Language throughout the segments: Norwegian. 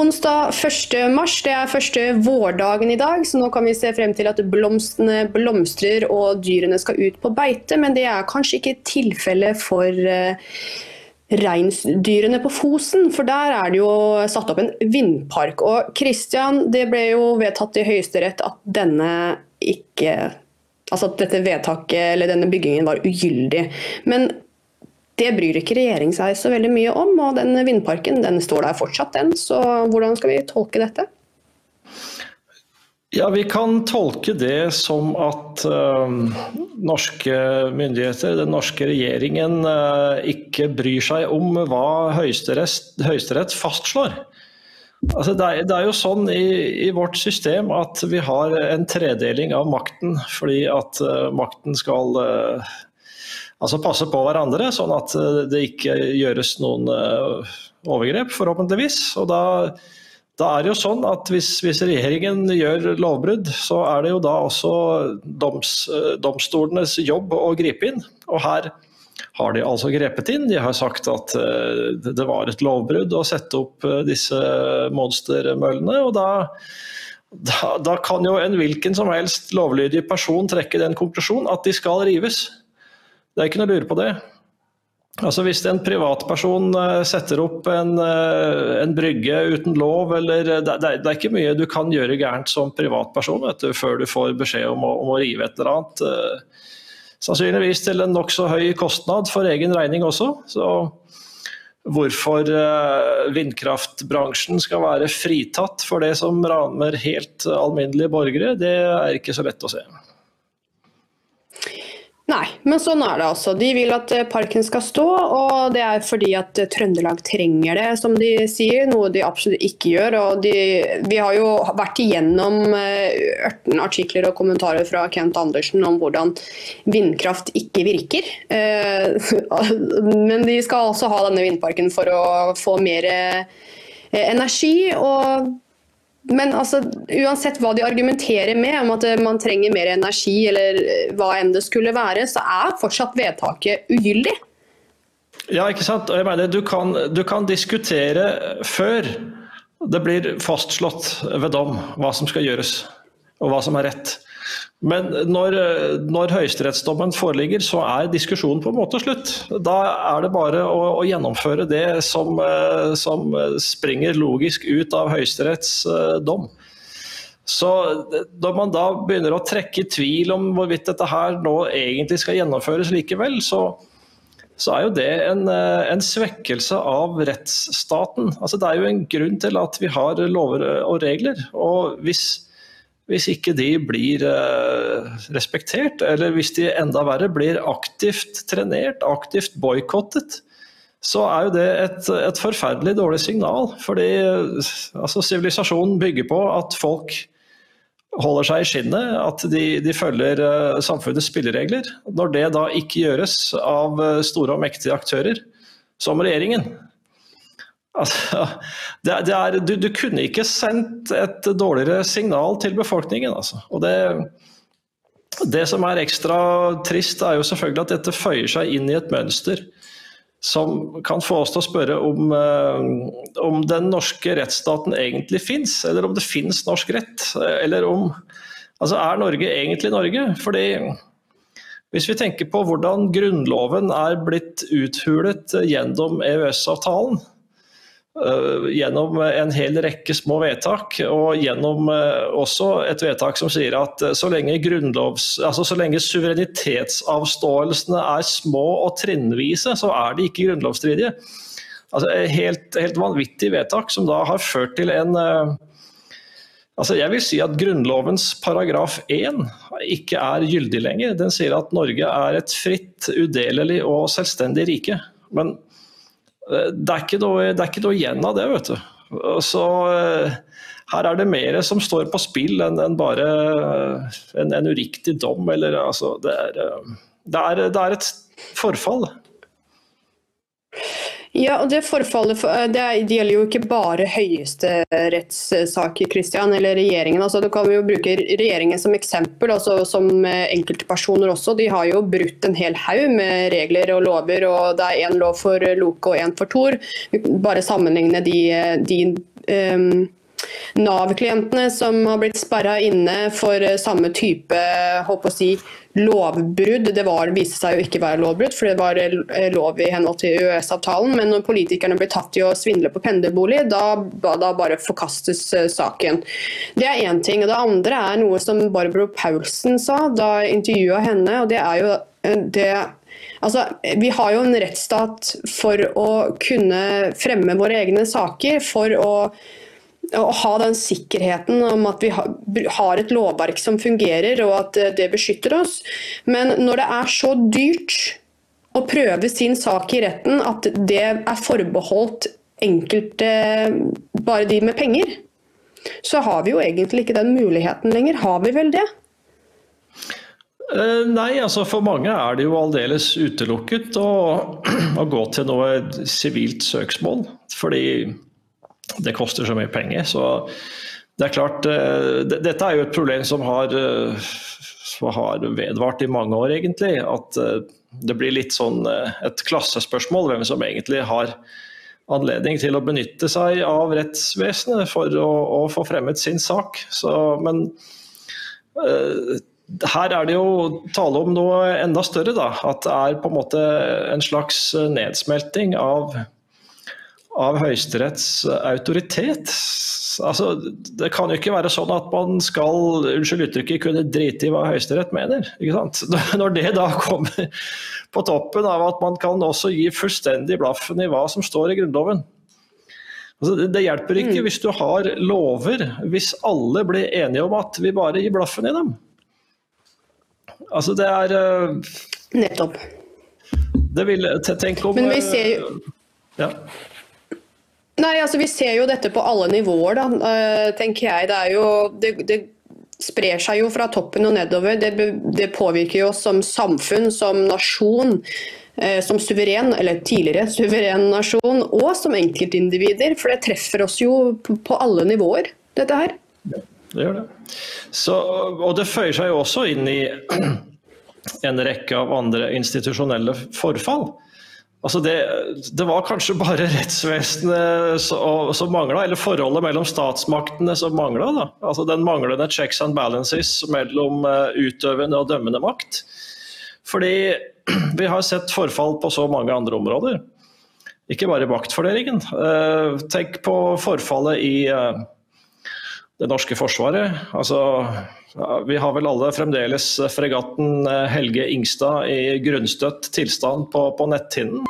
Onsdag 1. mars, det er første vårdagen i dag, så nå kan vi se frem til at blomstene blomstrer og dyrene skal ut på beite. Men det er kanskje ikke tilfellet for uh, reinsdyrene på Fosen, for der er det jo satt opp en vindpark. Og Christian, det ble jo vedtatt i Høyesterett at denne ikke Altså at dette vedtaket eller denne byggingen var ugyldig. Men det bryr ikke regjeringen seg så veldig mye om, og den vindparken den står der fortsatt, den. Så hvordan skal vi tolke dette? Ja, Vi kan tolke det som at uh, norske myndigheter, den norske regjeringen, uh, ikke bryr seg om hva Høyesterett, høyesterett fastslår. Altså det, er, det, er, jo sånn i, i, vårt system at vi har en tredeling av makten, fordi at uh, makten skal altså passe på hverandre, sånn at eh, det ikke gjøres noen eh, overgrep, forhåpentligvis. Og da, da er det jo sånn at hvis, hvis, regjeringen gjør lovbrudd, så er det jo da også doms, eh, domstolenes jobb å gripe inn. Og her har de altså grepet inn. De har sagt at det var et lovbrudd å sette opp disse monstermøllene. og da da, da, kan jo en hvilken som helst lovlydig person trekke den konklusjonen at de skal rives. Det er ikke noe å lure på det. Altså Hvis en privatperson eh, setter opp en, eh, en brygge uten lov, eller det, det, er ikke mye du kan gjøre gærent som privatperson vet du, før du får beskjed om å, om å rive et eller annet. Eh, sannsynligvis til en nokså høy kostnad for egen regning også. Så hvorfor vindkraftbransjen skal være fritatt for det som rammer helt alminnelige borgere, det er ikke så lett å se. Nei, men sånn er det altså. De vil at eh, parken skal stå, og det er fordi at eh, Trøndelag trenger det, som de sier. Noe de absolutt ikke gjør. De, vi har jo vært igjennom 18 eh, artikler og kommentarer fra Kent Andersen om hvordan vindkraft ikke virker. Men de skal altså ha denne vindparken for å få mer energi. og men altså, uansett hva de argumenterer med, om at man trenger mer energi eller hva enn det skulle være, så er fortsatt vedtaket ugyldig. Ja, ikke sant. Og Jeg mener, du kan, du kan diskutere før det blir fastslått ved dom hva som skal gjøres, og hva som er rett. Men når, når høyesterettsdommen foreligger, så er diskusjonen på en måte slutt. Da er det bare å, å gjennomføre det som, eh, som, springer logisk ut av Høyesteretts eh, dom. Så Når man da begynner å trekke tvil om hvorvidt dette her nå egentlig skal gjennomføres likevel, så, så er jo det en, eh, en, svekkelse av rettsstaten. Altså, det er jo en grunn til at vi har lover og regler. og hvis hvis ikke de blir eh, respektert, eller hvis de enda verre blir aktivt trenert, aktivt boikottet, så er jo det et, et, forferdelig dårlig signal. Fordi altså, sivilisasjonen bygger på at folk holder seg i skinnet, at de, de følger uh, samfunnets spilleregler. Når det da ikke gjøres av store og mektige aktører, som regjeringen, Altså, det, det er, du, du, kunne ikke sendt et dårligere signal til befolkningen. Altså. Og det, det, som er ekstra trist, er jo selvfølgelig at dette føyer seg inn i et mønster som kan få oss til å spørre om, uh, om den norske rettsstaten egentlig fins, eller om det fins norsk rett. Eller om Altså, er Norge egentlig Norge? Fordi hvis vi tenker på hvordan Grunnloven er blitt uthulet gjennom EØS-avtalen, Eh, gjennom en hel rekke små vedtak, og gjennom eh, også et vedtak som sier at eh, så lenge, altså så lenge suverenitetsavståelsene er små og trinnvise, så er de ikke grunnlovsstridige. Altså, helt, helt vanvittig vedtak som da har ført til en Altså jeg vil si at Grunnlovens paragraf 1 ikke er gyldig lenger. Den sier at Norge er et fritt, udelelig og selvstendig rike. Men det er, noe, det er ikke noe, igjen av det, vet du. Så eh, her er det mer som står på spill enn en bare en, en, uriktig dom. Eller, altså, det, er, eh, det, er, det er et forfall. Ja, og Det forfallet eh, det gjelder jo ikke bare høyesterettssaker, Christian, eller regjeringen. Altså, du kan jo bruke regjeringen som eksempel, altså, som enkeltpersoner også. De har jo brutt en hel haug med regler og lover, og det er én lov for Loke og én for Tor. Bare sammenligne de, de um, Nav-klientene som har blitt sperra inne for samme type håper å si, lovbrudd. Det var, viste seg jo ikke være lovbrudd, for det var lov i henhold til EØS-avtalen. Men når politikerne blir tatt i å svindle på pendlerbolig, da, da, bare forkastes saken. Det er én ting. og Det andre er noe som Barbro Paulsen sa da jeg intervjua henne. og det er jo det Altså, vi har jo en rettsstat for å kunne fremme våre egne saker, for å, å ha den sikkerheten om at vi har et lovverk som fungerer og at det beskytter oss. Men når det er så dyrt å prøve sin sak i retten at det er forbeholdt enkelte, bare de med penger, så har vi jo egentlig ikke den muligheten lenger. Har vi vel det? Eh, nei, altså for mange er det jo aldeles utelukket å, å gå til noe sivilt søksmål. Fordi det koster så mye penger. Så det er klart eh, Dette er jo et problem som har, eh, som har vedvart i mange år, egentlig. At det blir litt sånn et klassespørsmål hvem som egentlig har anledning til å benytte seg av rettsvesenet for å, å få fremmet sin sak. Så, men her er det jo tale om noe enda større. Da. At det er på en måte en slags nedsmelting av, av Høyesteretts autoritet. Altså, det kan jo ikke være sånn at man skal unnskyld uttrykket, kunne drite i hva Høyesterett mener. Når det da kommer på toppen av at man kan også gi fullstendig blaffen i hva som står i Grunnloven. Altså, det hjelper ikke mm. hvis du har lover, hvis alle blir enige om at vi bare gir blaffen i dem. Altså, det er uh, Nettopp. Det vil Tenk om Men vi ser jo ja. Nei, altså Vi ser jo dette på alle nivåer, da, uh, tenker jeg. Det, jo, det, det, sprer seg jo fra toppen og nedover. Det, det påvirker oss som samfunn, som nasjon. Uh, som suveren, eller tidligere suveren nasjon, og som enkeltindivider. For det treffer oss jo på alle nivåer, dette her. Ja det gjør det. Så, og det føyer seg jo også inn i en rekke av andre institusjonelle forfall. Altså det, det var kanskje bare rettsvesenet som mangla, eller forholdet mellom statsmaktene som mangla. Altså den manglende checks and balances mellom eh, utøvende og dømmende makt. Fordi vi har sett forfall på så mange andre områder. Ikke bare maktfordelingen. Eh, tenk på forfallet i eh, det norske forsvaret. Altså, vi har vel alle fremdeles fregatten eh, Helge Ingstad i grunnstøtt tilstand på, på netthinnen.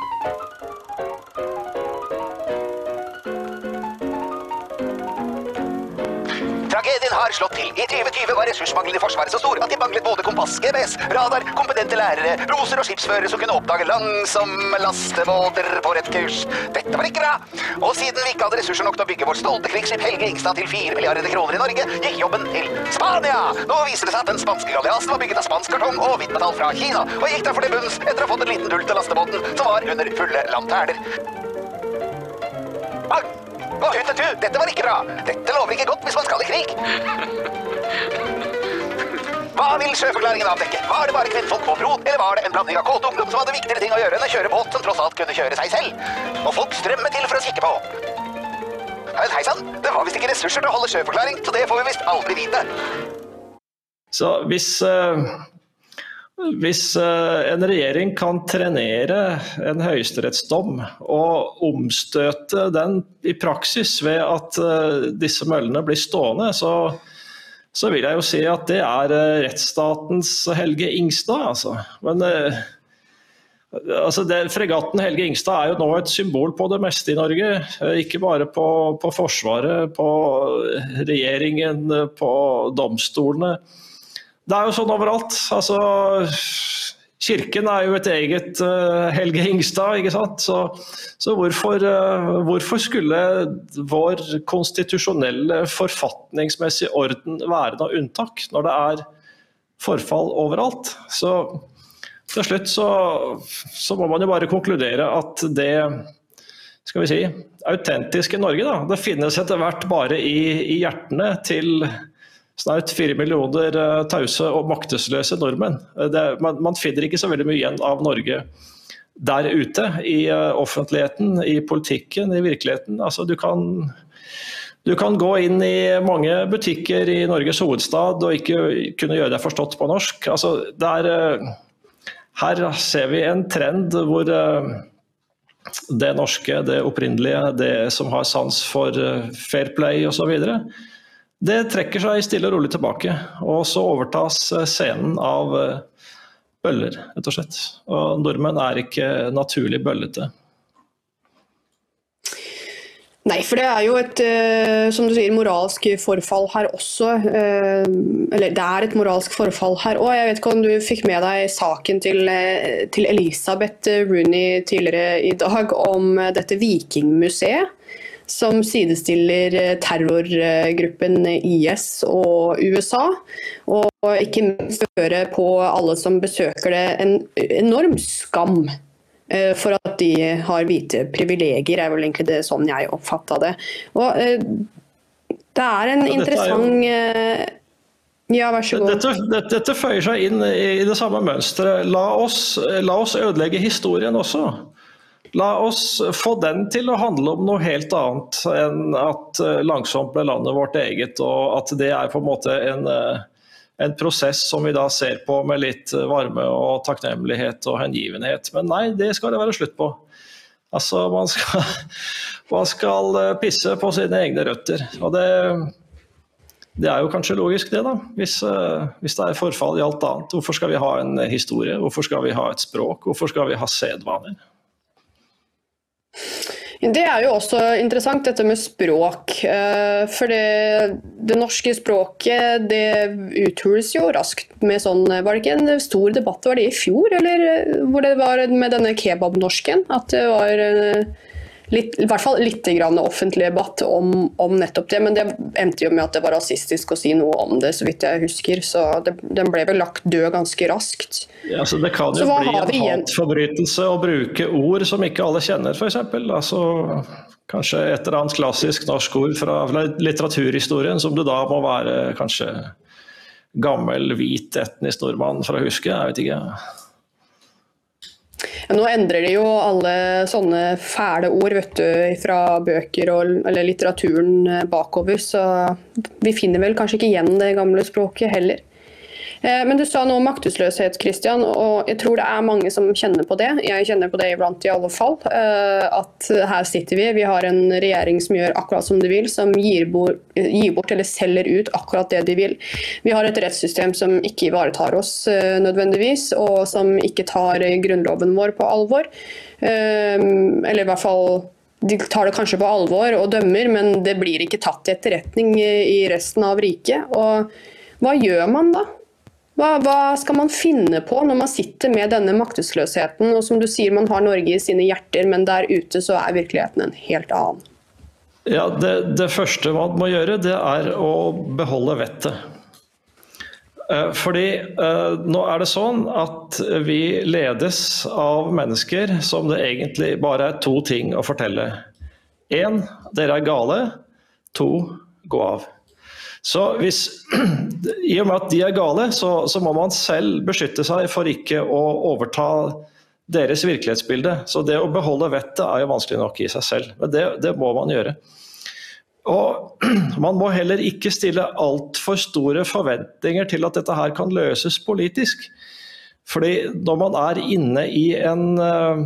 Har slått til. I 2020 var ressursmangelen i Forsvaret så stor at de manglet både kompass, GPS, radar, kompetente lærere, roser og skipsførere som kunne oppdage langsomme lastebåter på rett kurs. Dette var ikke bra! Og siden vi ikke hadde ressurser nok til å bygge vårt stolte krigsskip Helge Ingstad til 4 milliarder kroner i Norge, gikk jobben til Spania! Nå viser det seg at den spanske galeasen var bygget av spansk kartong og hvitt metall fra Kina, og gikk derfor til bunns etter å ha fått en liten dult til lastebåten som var under fulle lanterner. Bang! Og tu! dette var ikke bra. Dette lover ikke godt hvis man skal i krig. Hva vil sjøforklaringen avdekke? Var det bare kvinnfolk på bro, eller var det en blanding av kåte ungdom som hadde viktigere ting å gjøre enn å kjøre båt som tross alt kunne kjøre seg selv? Og folk strømmet til for å kikke på. Hei sann, det var visst ikke ressurser til å holde sjøforklaring, så det får vi visst aldri vite. Så hvis uh hvis eh, en regjering kan trenere en høyesterettsdom og omstøte den i praksis ved at eh, disse møllene blir stående, så, så vil jeg jo si at det er eh, rettsstatens Helge Ingstad. Altså. Men altså det, fregatten Helge Ingstad er jo nå et symbol på det meste i Norge. Ikke bare på, på Forsvaret, på regjeringen, på domstolene. Det er jo sånn overalt. Altså, kirken er jo et eget uh, Helge Ingstad, ikke sant. Så, så hvorfor, uh, hvorfor, skulle vår konstitusjonelle forfatningsmessige orden være noe unntak, når det er forfall overalt? Så til slutt så, så må man jo bare konkludere at det skal vi si, autentiske Norge, da, det finnes etter hvert bare i, i hjertene til snaut fire millioner uh, tause og maktesløse nordmenn. Eh, det, man, man, finner ikke så veldig mye igjen av Norge der ute. I uh, offentligheten, i politikken, i virkeligheten. Altså, du kan Du kan gå inn i mange butikker i Norges hovedstad og ikke kunne gjøre deg forstått på norsk. Altså, er, eh, her ser vi en trend hvor eh, det norske, det opprinnelige, det som har sans for eh, fair play osv., det trekker seg stille og rolig tilbake. Og så overtas scenen av bøller, rett og slett. Og nordmenn er ikke naturlig bøllete. Nei, for det er jo et uh, som du sier, moralsk forfall her også. Eller det er et moralsk forfall her òg. Jeg vet ikke om du fikk med deg saken til, til Elisabeth Rooney tidligere i dag om dette vikingmuseet. Som sidestiller terrorgruppen IS og USA. Og ikke minst føre på alle som besøker det, en enorm skam Eh, for at de har hvite privilegier, er vel egentlig det sånn jeg oppfatta det. Og eh, det er en interessant eh, ja, vær så god. Dette, dette, dette, føyer seg inn i det samme mønsteret. La la oss ødelegge historien også. La oss få den til å handle om noe helt annet enn at langsomt ble landet vårt eget, og at det er på en måte en en prosess som vi da ser på med litt varme og takknemlighet og hengivenhet. Men nei, det skal det være slutt på. Altså, man skal, man skal eh, pisse på sine egne røtter. Og det, det er jo kanskje logisk, det, da. Hvis, eh, hvis, det er forfall i alt annet. Hvorfor skal vi ha en historie? Hvorfor skal vi ha et språk? Hvorfor skal vi ha sedvaner? Det er jo også interessant, dette med språk. Eh, for det, det norske språket det uthules jo raskt med sånn Var det ikke en stor debatt var det i fjor, eller hvor det var med denne kebabnorsken? At det var eh, litt, i hvert fall litt grann offentlig debatt om, om, nettopp det. Men det endte jo med at det var rasistisk å si noe om det, så vidt jeg husker. Så det, den ble vel lagt død ganske raskt. Ja, så Det kan jo bli en hatforbrytelse å bruke ord som ikke alle kjenner, f.eks. Altså, kanskje et eller annet klassisk norsk ord fra litteraturhistorien som du da må være kanskje gammel, hvit etnisk nordmann for å huske. Jeg vet ikke. Nå endrer de jo alle sånne fæle ord vet du, fra bøker og, eller litteraturen eh, bakover, så vi finner vel kanskje ikke igjen det gamle språket heller. Eh, men du sa noe om maktesløshet, Christian, og jeg tror det er mange som kjenner på det. Jeg kjenner på det iblant i alle fall. Eh, at her sitter vi, vi har en regjering som gjør akkurat som de vil, som gir bort, gir bort eller selger ut akkurat det de vil. Vi har et rettssystem som ikke ivaretar oss eh, nødvendigvis, og som ikke tar grunnloven vår på alvor. Eller i hvert fall de tar det kanskje på alvor og dømmer, men det blir ikke tatt til etterretning i resten av riket. Og hva gjør man da? Hva, hva, skal man finne på når man sitter med denne maktesløsheten? Og som du sier, man har Norge i sine hjerter, men der ute så er virkeligheten en helt annen. Ja, det, det første man må gjøre, det er å beholde vettet. Eh, fordi eh, nå er det sånn at vi ledes av mennesker som det egentlig bare er to ting å fortelle. Én, dere er gale. To, gå av. Så hvis, I og med at de er gale, så, så, må man selv beskytte seg for ikke å overta deres virkelighetsbilde. Så det å beholde vettet er jo vanskelig nok i seg selv, men det, det må man gjøre. Og Man må heller ikke stille altfor store forventninger til at dette her kan løses politisk. Fordi når man er inne i en uh,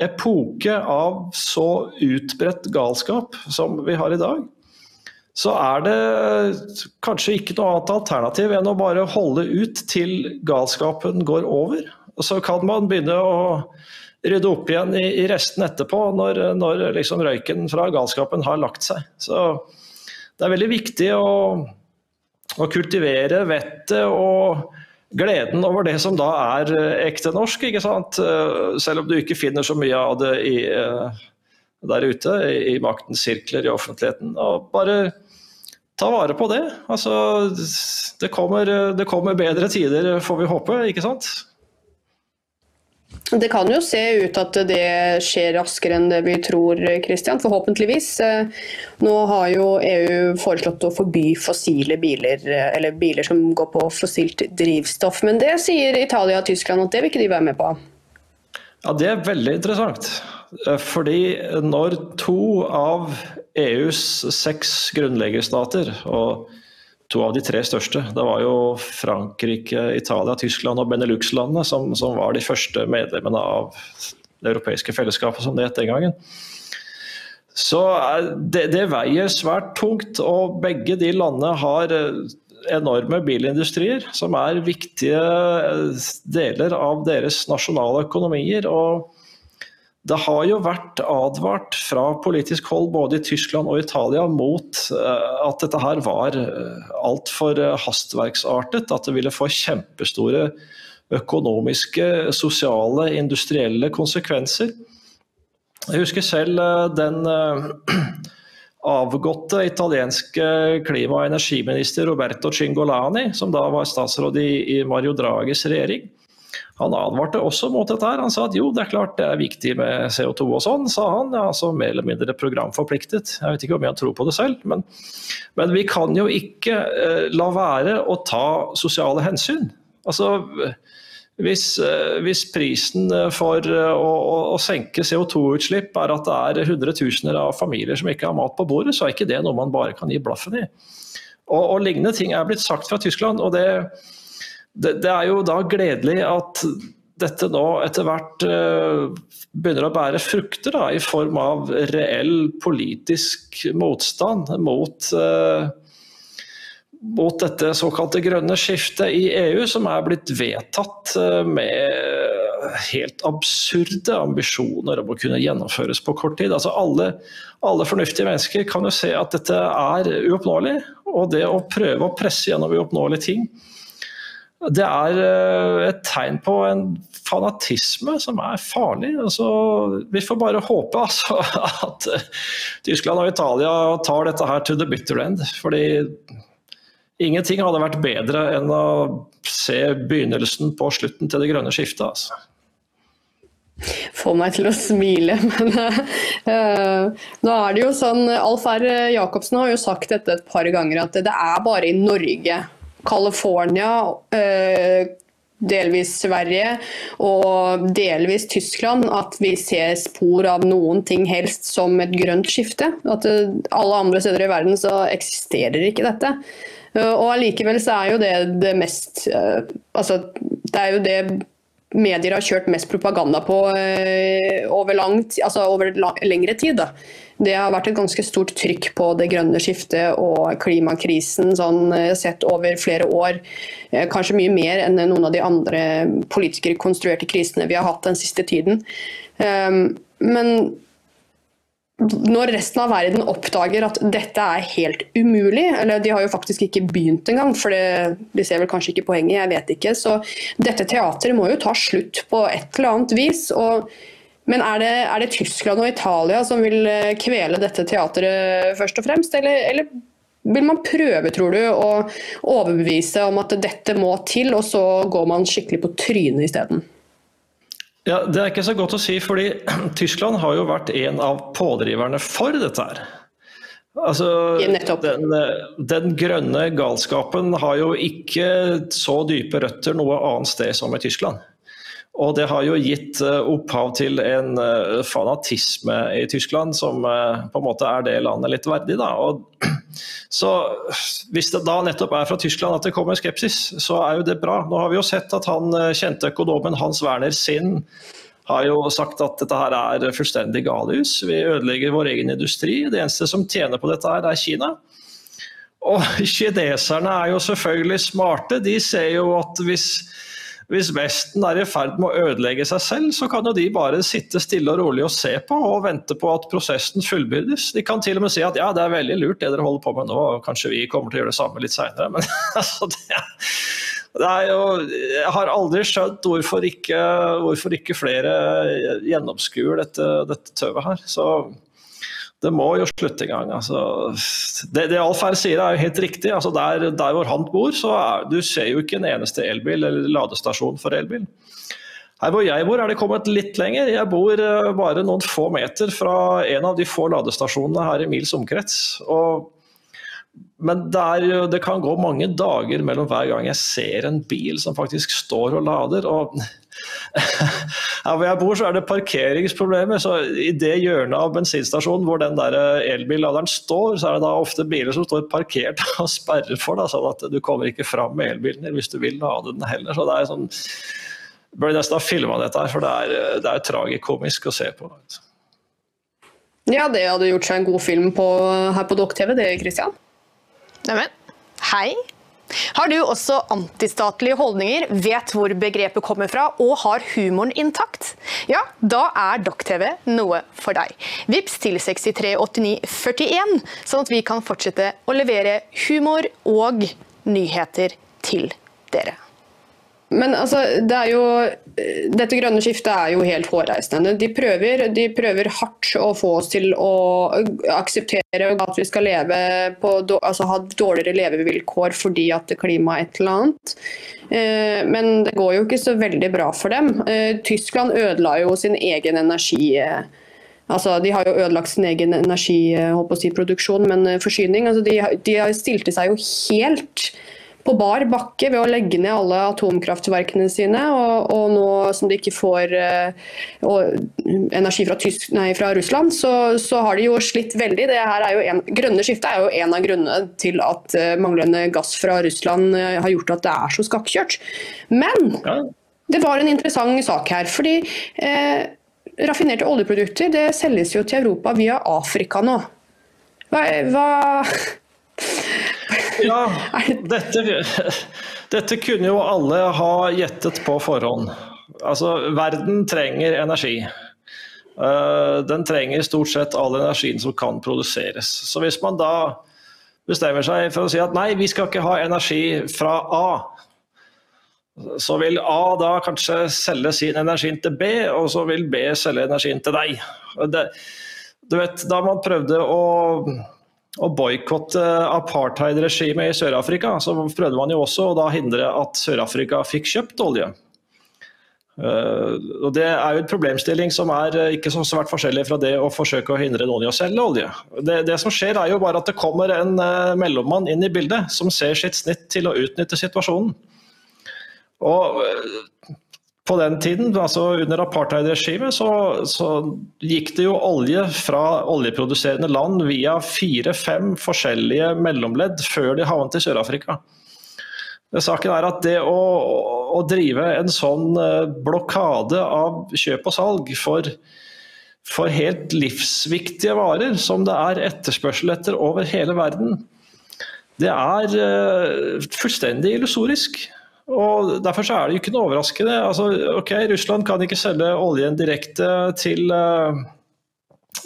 epoke av så utbredt galskap som vi har i dag, så er det kanskje ikke noe annet alternativ enn å bare holde ut til galskapen går over. Og så kan man begynne å rydde opp igjen i, i resten etterpå, når, når liksom røyken fra galskapen har lagt seg. Så det er veldig viktig å, å kultivere vettet og gleden over det som da er ekte norsk, ikke sant? selv om du ikke finner så mye av det i der ute i maktens sirkler i offentligheten. Og bare ta vare på det. Altså, det kommer, det kommer bedre tider, får vi håpe, ikke sant? Det kan jo se ut at det skjer raskere enn det vi tror, Christian. Forhåpentligvis. Nå har jo EU foreslått å forby fossile biler, eller biler som går på fossilt drivstoff. Men det sier Italia og Tyskland at det vil ikke de være med på. Ja, Det er veldig interessant. Eh, fordi når to av EUs seks grunnleggerstater. og to av de tre største. Det var jo Frankrike, Italia, Tyskland og Benelux-landene som, som, var de første medlemmene av det europeiske fellesskapet, som det het den gangen. Så det, det, veier svært tungt, og begge de landene har eh, enorme bilindustrier som er viktige eh, deler av deres nasjonale økonomier. og det har jo vært advart fra politisk hold både i Tyskland og Italia mot eh, at dette her var eh, altfor eh, hastverksartet. At det ville få kjempestore økonomiske, sosiale, industrielle konsekvenser. Jeg husker selv den avgåtte italienske klima- og energiminister Roberto Cingolani, som da var statsråd i Mario Drages regjering. Han advarte også mot dette. her. Han sa at jo, det er klart det er viktig med CO2 og sånn, sa han. Ja, altså Mer eller mindre programforpliktet. Jeg vet ikke om jeg tror på det selv. Men, men vi kan jo ikke eh, la være å ta sosiale hensyn. Altså, hvis, eh, hvis prisen for eh, å, å senke CO2-utslipp er at det er hundretusener av familier som ikke har mat på bordet, så er ikke det noe man bare kan gi blaffen i. Og, og lignende ting er blitt sagt fra Tyskland. og det det, det, er jo da gledelig at dette nå etter hvert uh, begynner å bære frukter da, i form av reell politisk motstand mot, uh, mot dette såkalte grønne skiftet i EU, som er blitt vedtatt uh, med helt absurde ambisjoner om å kunne gjennomføres på kort tid. Altså alle, alle fornuftige mennesker kan jo se at dette er uoppnåelig, og det å prøve å presse gjennom uoppnåelige ting det er eh, et tegn på en fanatisme som er farlig. Altså, vi får bare håpe altså, at eh, Tyskland og Italia tar dette her to the bitter end. Fordi ingenting hadde vært bedre enn å se begynnelsen på slutten til det grønne skiftet. Altså. Får meg til å smile, men uh, nå er det jo sånn Alf R. Jacobsen har jo sagt dette et par ganger, at det er bare i Norge California, eh, delvis Sverige og delvis Tyskland at vi ser spor av noen ting helst som et grønt skifte. At eh, alle andre steder i verden så eksisterer ikke dette. Eh, og allikevel så er jo det det mest Altså det er jo det medier har kjørt mest propaganda på over, langt, altså over lengre tid. Da. Det har vært et ganske stort trykk på det grønne skiftet og klimakrisen sånn, eh, sett over flere år. Eh, kanskje mye mer enn noen av de andre politikerkonstruerte krisene vi har hatt den siste tiden. Ehm, men når resten av verden oppdager at dette er helt umulig, eller de har jo faktisk ikke begynt engang, for det, de ser vel kanskje ikke poenget, jeg vet ikke, så dette teateret må jo ta slutt på et eller annet vis. og men er det, er det, Tyskland og Italia som vil eh, kvele dette teatret først og fremst, eller, eller vil man prøve, tror du, å overbevise om at dette må til, og så går man skikkelig på trynet isteden? Ja, Det er ikke så godt å si, fordi Tyskland har jo vært en av pådriverne for dette her. Altså, den, den, grønne galskapen har jo ikke så dype røtter noe annet sted som i Tyskland. Og det har jo gitt eh, opphav til en eh, fanatisme i Tyskland som eh, på en måte er det landet litt verdig. Da. Og, så hvis det da nettopp er fra Tyskland at det kommer skepsis, så er jo det bra. Nå har vi jo sett at han kjente økonomen Hans Werner Sinn har jo sagt at dette her er fullstendig galehus. Vi ødelegger vår egen industri. Det eneste som tjener på dette her, er Kina. Og kineserne er jo selvfølgelig smarte. De ser jo at hvis hvis Vesten er i ferd med å ødelegge seg selv, så kan jo de bare sitte stille og rolig og se på og vente på at prosessen fullbyrdes. De kan til og med si at ja, det er veldig lurt det dere holder på med nå, kanskje vi kommer til å gjøre det samme litt seinere. Men altså, det er jo, jeg har aldri skjønt hvorfor ikke, hvorfor ikke flere gjennomskuer dette, dette tøvet her. Så det må jo slutte en gang. Altså, det, det Alf her sier er jo helt riktig. Altså, der, der, hvor han bor, så er, du ser jo ikke en eneste elbil eller ladestasjon for elbil. Her hvor jeg bor er det kommet litt lenger. Jeg bor uh, bare noen få meter fra en av de få ladestasjonene her i mils omkrets. Og, men det, er, det, kan gå mange dager mellom hver gang jeg ser en bil som faktisk står og lader. Og Her hvor jeg bor, så er det parkeringsproblemer. Så i det hjørnet av bensinstasjonen hvor den der eh, elbilladeren står, så er det da ofte biler som står parkert og sperrer for deg, sånn at du kommer ikke fram med elbilen din hvis du vil lade den heller. Så det er sånn Burde nesten ha filma dette her, for det er, det er tragikomisk å se på. Ja, det hadde gjort seg en god film på, her på Dokk-TV, det, Christian. Neimen, hei. Har du også antistatlige holdninger, vet hvor begrepet kommer fra og har humoren intakt? Ja, da er Dokk-TV noe for deg. Vips til 638941, sånn at vi kan fortsette å levere humor og nyheter til dere. Men altså, det er jo, dette grønne skiftet er jo helt hårreisende. De prøver, de prøver hardt å få oss til å akseptere at vi skal leve på, altså ha dårligere levevilkår fordi at klimaet er et eller annet. Eh, men det går jo ikke så veldig bra for dem. Eh, Tyskland ødela jo sin egen energi. Altså, de har jo ødelagt sin egen energiproduksjon, men forsyning. Altså, de, de stilte seg jo helt på bar bakke ved å legge ned alle atomkraftverkene sine. Og, og nå som de ikke får uh, energi fra, Tysk, nei, fra Russland, så, så, har de jo slitt veldig. Det en, grønne skiftet er jo en av grunnene til at uh, manglende gass fra Russland uh, har gjort at det er så skakkjørt. Men det var en interessant sak her. fordi raffinerte oljeprodukter det selges jo til Europa via Afrika nå. Hva, hva ja, dette, dette kunne jo alle ha gjettet på forhånd. Altså, verden trenger energi. Eh, den trenger stort sett all energien som kan produseres. Så hvis man da bestemmer seg for å si at nei, vi skal ikke ha energi fra A, så vil A da kanskje selge sin energi til B, og så vil B selge energien til deg. Det, du vet, Da man prøvde å å boikotte apartheid-regimet i Sør-Afrika, så prøvde man jo også å da hindre at Sør-Afrika fikk kjøpt olje. Uh, og Det er jo et problemstilling som er uh, ikke så svært forskjellig fra det å forsøke å hindre noen i å selge olje. Det, det som skjer er jo bare at det kommer en uh, mellommann inn i bildet som ser sitt snitt til å utnytte situasjonen. Og på den tiden, altså under apartheid-regimet, så, så, gikk det jo olje fra oljeproduserende land via fire-fem forskjellige mellomledd før de havnet i Sør-Afrika. Saken er at det å, å, drive en sånn eh, blokade av kjøp og salg for, for helt livsviktige varer, som det er etterspørsel etter over hele verden, det er uh, fullstendig illusorisk. Og Derfor så er det jo ikke noe overraskende. Altså, ok, Russland kan ikke selge oljen direkte til, eh,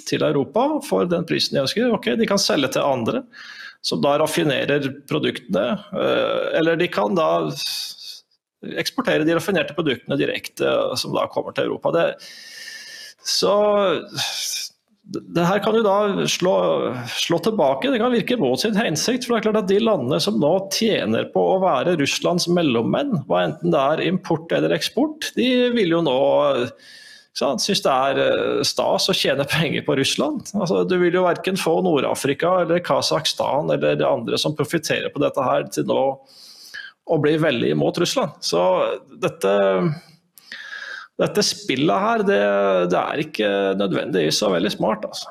til Europa for den prisen de ønsker. Ok, De kan selge til andre, som da raffinerer produktene. Eh, eller de kan da eksportere de raffinerte produktene direkte, som da kommer til Europa. Det, så det her kan jo da slå, slå, tilbake, det kan virke mot sin hensikt. for det er klart at De landene som nå tjener på å være Russlands mellommenn, hva enten det er import eller eksport, de vil jo nå synes det er eh, stas å tjene penger på Russland. Altså, du vil jo verken få Nord-Afrika eller Kasakhstan eller de andre som profitterer på dette her, til nå å bli veldig imot Russland. Så dette dette spillet her, det, det er ikke nødvendigvis så veldig smart. altså.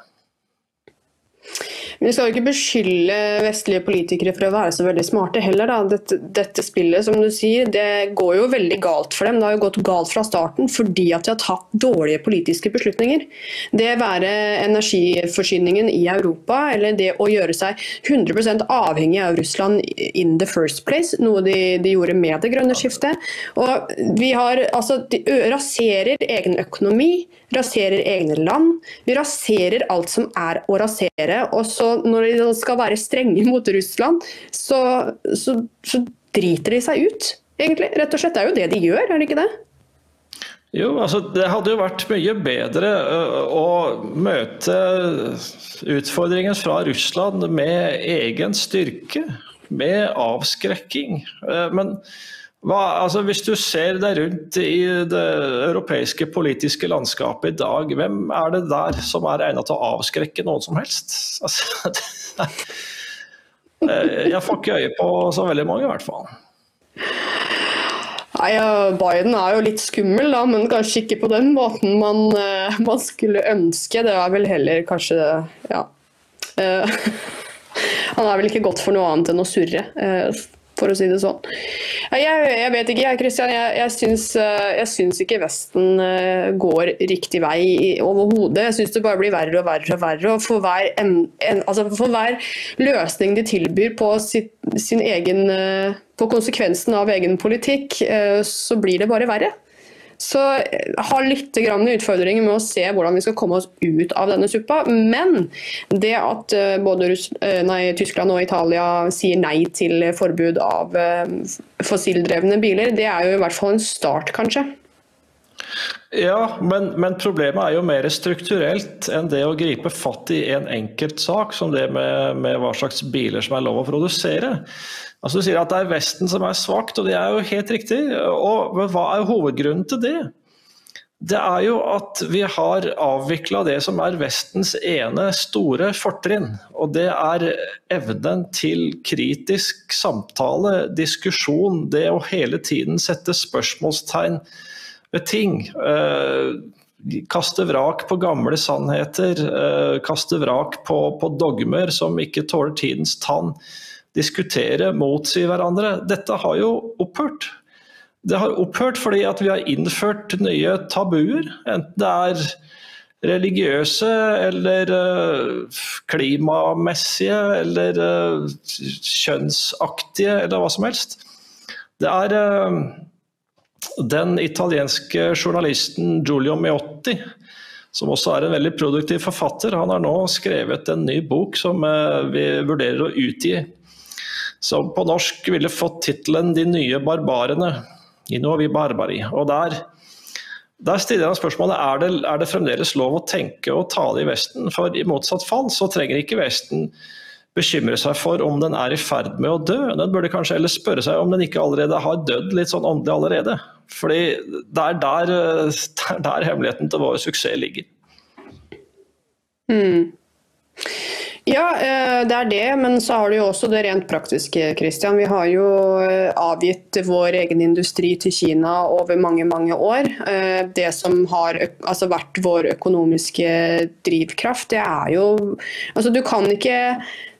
Vi skal jo ikke beskylde vestlige politikere for å være så veldig smarte heller. Dette, dette, spillet som du sier, det går jo veldig galt for dem. Det har jo gått galt fra starten fordi at de har tatt dårlige politiske beslutninger. Det være energiforsyningen i Europa eller det å gjøre seg 100% avhengig av Russland in the first place, noe de, de gjorde med det grønne skiftet. Og vi har, altså, De raserer egen økonomi raserer egne land. Vi raserer alt som er å rasere. Og så når de skal være strenge mot Russland, så, så, så driter de seg ut, egentlig. Rett og slett. Det er jo det de gjør, er det ikke det? Jo, altså Det hadde jo vært mye bedre å møte utfordringen fra Russland med egen styrke, med avskrekking. Men hva, altså hvis du ser deg rundt i det europeiske politiske landskapet i dag, hvem er det der som er egnet til å avskrekke noen som helst? Altså, jeg får ikke øye på så veldig mange, i hvert fall. Nei, Biden er jo litt skummel, da, men kanskje ikke på den måten man, eh, man skulle ønske. Det er vel heller kanskje Ja. Eh, han er vel ikke godt for noe annet enn å surre, eh, for å si det sånn. Jeg, jeg vet ikke, jeg, Christian. Jeg, jeg, eh, jeg syns ikke Vesten eh, går riktig vei overhodet. Jeg syns det bare blir verre og verre og verre. Og for hver, en, en, altså for hver løsning de tilbyr på, sitt, sin egen, eh, på konsekvensen av egen politikk, så blir det bare verre. Så jeg har litt utfordringer med å se hvordan vi skal komme oss ut av denne suppa. Men det at eh, både Russ eh, nei, Tyskland og Italia sier nei til forbud av eh, fossildrevne biler, det er jo i hvert fall en start, kanskje. Ja, men, men problemet er jo mer strukturelt enn det å gripe fatt i en enkelt sak, som det med, med hva slags biler som er lov å produsere. Altså Du sier at det er Vesten som er svakt, og det er jo helt riktig. Og, men hva er hovedgrunnen til det? Det er jo at vi har avvikla det som er Vestens ene store fortrinn. Og det er evnen til kritisk samtale, diskusjon, det å hele tiden sette spørsmålstegn ved ting. Eh, kaste vrak på gamle sannheter, eh, kaste vrak på, på dogmer som ikke tåler tidens tann. Diskutere, motsi hverandre. Dette har jo opphørt. Det har opphørt fordi at vi har innført nye tabuer. Enten det er religiøse eller eh, klimamessige eller eh, kjønnsaktige eller hva som helst. Det er eh, den italienske journalisten Giulio Miotti, som også er en veldig produktiv forfatter, han har nå skrevet en ny bok som vi vurderer å utgi. Som på norsk ville fått tittelen 'De nye barbarene'. I Novi Barbari. Og der, der stiller han spørsmålet er det, er det fremdeles lov å tenke og tale i Vesten. For i motsatt fall så trenger ikke Vesten bekymre seg for om den er i ferd med å dø. Den burde kanskje heller spørre seg om den ikke allerede har dødd litt sånn åndelig allerede. Fordi det er der, det er der hemmeligheten til vår suksess ligger. Ja, eh, det er det, men så har du jo også det rent praktiske, Christian. Vi har jo eh, avgitt vår egen industri til Kina over mange, mange år. Eh, Det som har altså, vært vår økonomiske drivkraft, det er jo Altså, du kan ikke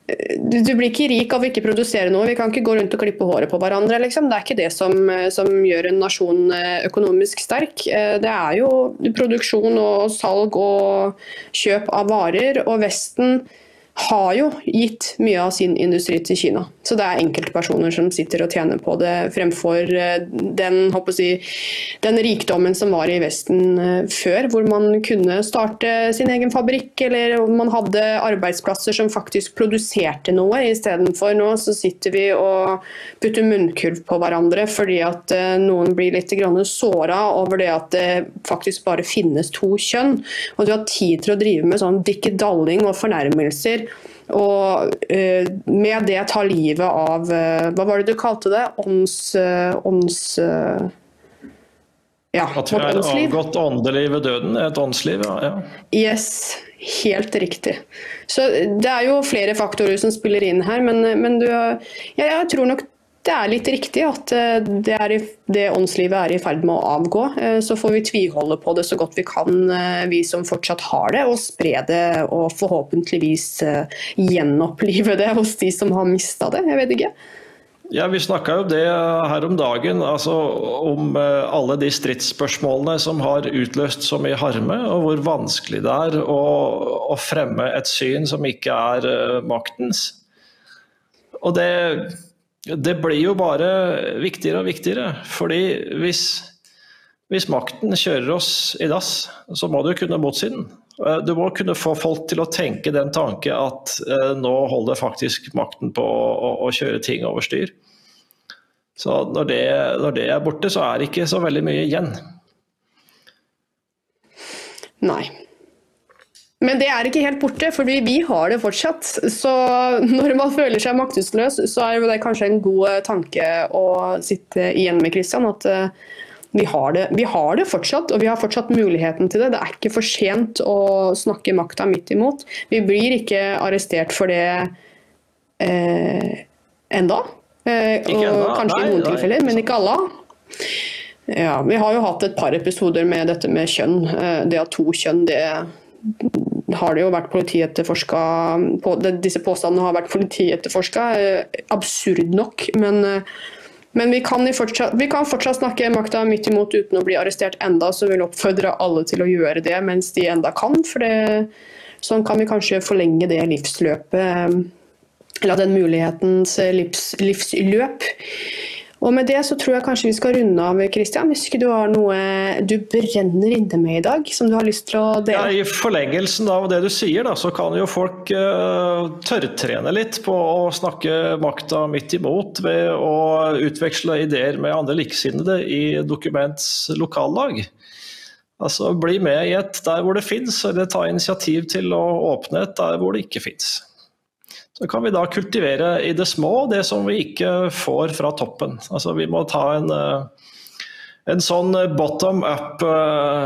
du, blir ikke rik av å ikke produsere noe. Vi kan ikke gå rundt og klippe håret på hverandre. Liksom. Det er ikke det som, som gjør en nasjon økonomisk sterk. Det er jo produksjon og salg og kjøp av varer. Og Vesten har jo gitt mye av sin industri til Kina. Så det er enkeltpersoner som sitter og tjener på det, fremfor eh, den, jeg, den rikdommen som var i Vesten eh, før, hvor man kunne starte sin egen fabrikk, eller man hadde arbeidsplasser som faktisk produserte noe. Istedenfor nå så sitter vi og putter munnkurv på hverandre fordi at eh, noen blir litt såra over det at det faktisk bare finnes to kjønn. Og du har tid til å drive med sånn dikkedalling og fornærmelser. Og eh, med det ta livet av eh, Hva var det du kalte det? Ånds... eh, ånds ja, At vi har er avgått åndelig ved døden. Et åndsliv, ja. ja. Yes, helt riktig. Så det er jo flere faktorer som spiller inn her, men, men du, ja, jeg tror nok det er litt riktig at eh, det, i, det åndslivet er i ferd med å avgå. Eh, Så får vi tviholde på det så godt vi kan, eh, vi som fortsatt har det, og spre det og forhåpentligvis gjenopplive det hos de som har mista det. Jeg vet ikke. Ja, Vi snakka jo det her om dagen, altså om alle de stridsspørsmålene som har utløst så mye harme, og hvor vanskelig det er å, å fremme et syn som ikke er maktens. Og det, det blir jo bare viktigere og viktigere. fordi hvis, hvis makten kjører oss i dass, så må du kunne motsi den. Eh, Du må kunne få folk til å tenke den tanke at eh, nå holder faktisk makten på å, å, å kjøre ting over styr. Så når det, når det er borte, så er det ikke så veldig mye igjen. Nei. Men det er ikke helt borte, for vi har det fortsatt. Så når man føler seg maktesløs, så er det kanskje en god eh, tanke å sitte igjen med, Christian. At eh, vi har, det, vi har det fortsatt, og vi har fortsatt muligheten til det. Det er ikke for sent å snakke makta midt imot. Vi blir ikke arrestert for det eh, enda. Eh, og enda, kanskje nei, i noen nei, tilfeller, men ikke alle. Ja, Vi har jo hatt et par episoder med dette med kjønn. Eh, Det at to kjønn, det har det jo vært politietterforska på, Disse påstandene har vært politietterforska. eh, Absurd nok. Men, eh, men vi, kan fortsatt, vi kan fortsatt snakke makta midt imot uten å bli arrestert enda, så vil oppfordre alle til å gjøre det mens de enda kan. for det, Sånn kan vi kanskje forlenge det livsløpet, eh, eller den mulighetens livs, livsløp. Og med det så tror jeg kanskje vi skal runde av, Kristian. Hvis ikke du har noe du brenner inne med i dag, som du har lyst til å dele? Ja. I forlengelsen av det du sier, da, så kan jo folk uh, tørrtrene litt på å snakke makta midt imot ved å utveksle ideer med andre likesinnede i Dokuments lokallag. Altså bli med i et der hvor det fins, eller ta initiativ til å åpne et der hvor det ikke fins. Så kan vi da kultivere i det små det som vi ikke får fra toppen. Altså vi må ta en eh, en sånn bottom up-sanering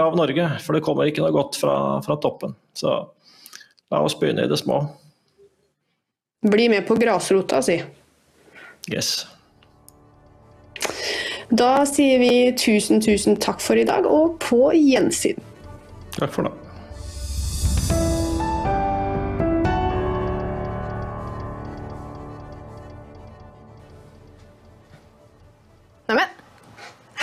av Norge, for det kommer ikke noe godt fra, fra toppen. Så la oss begynne i det små. Bli med på grasrota, si. Yes. Da sier vi tusen, tusen takk for i dag, og på gjensyn. Takk for nå.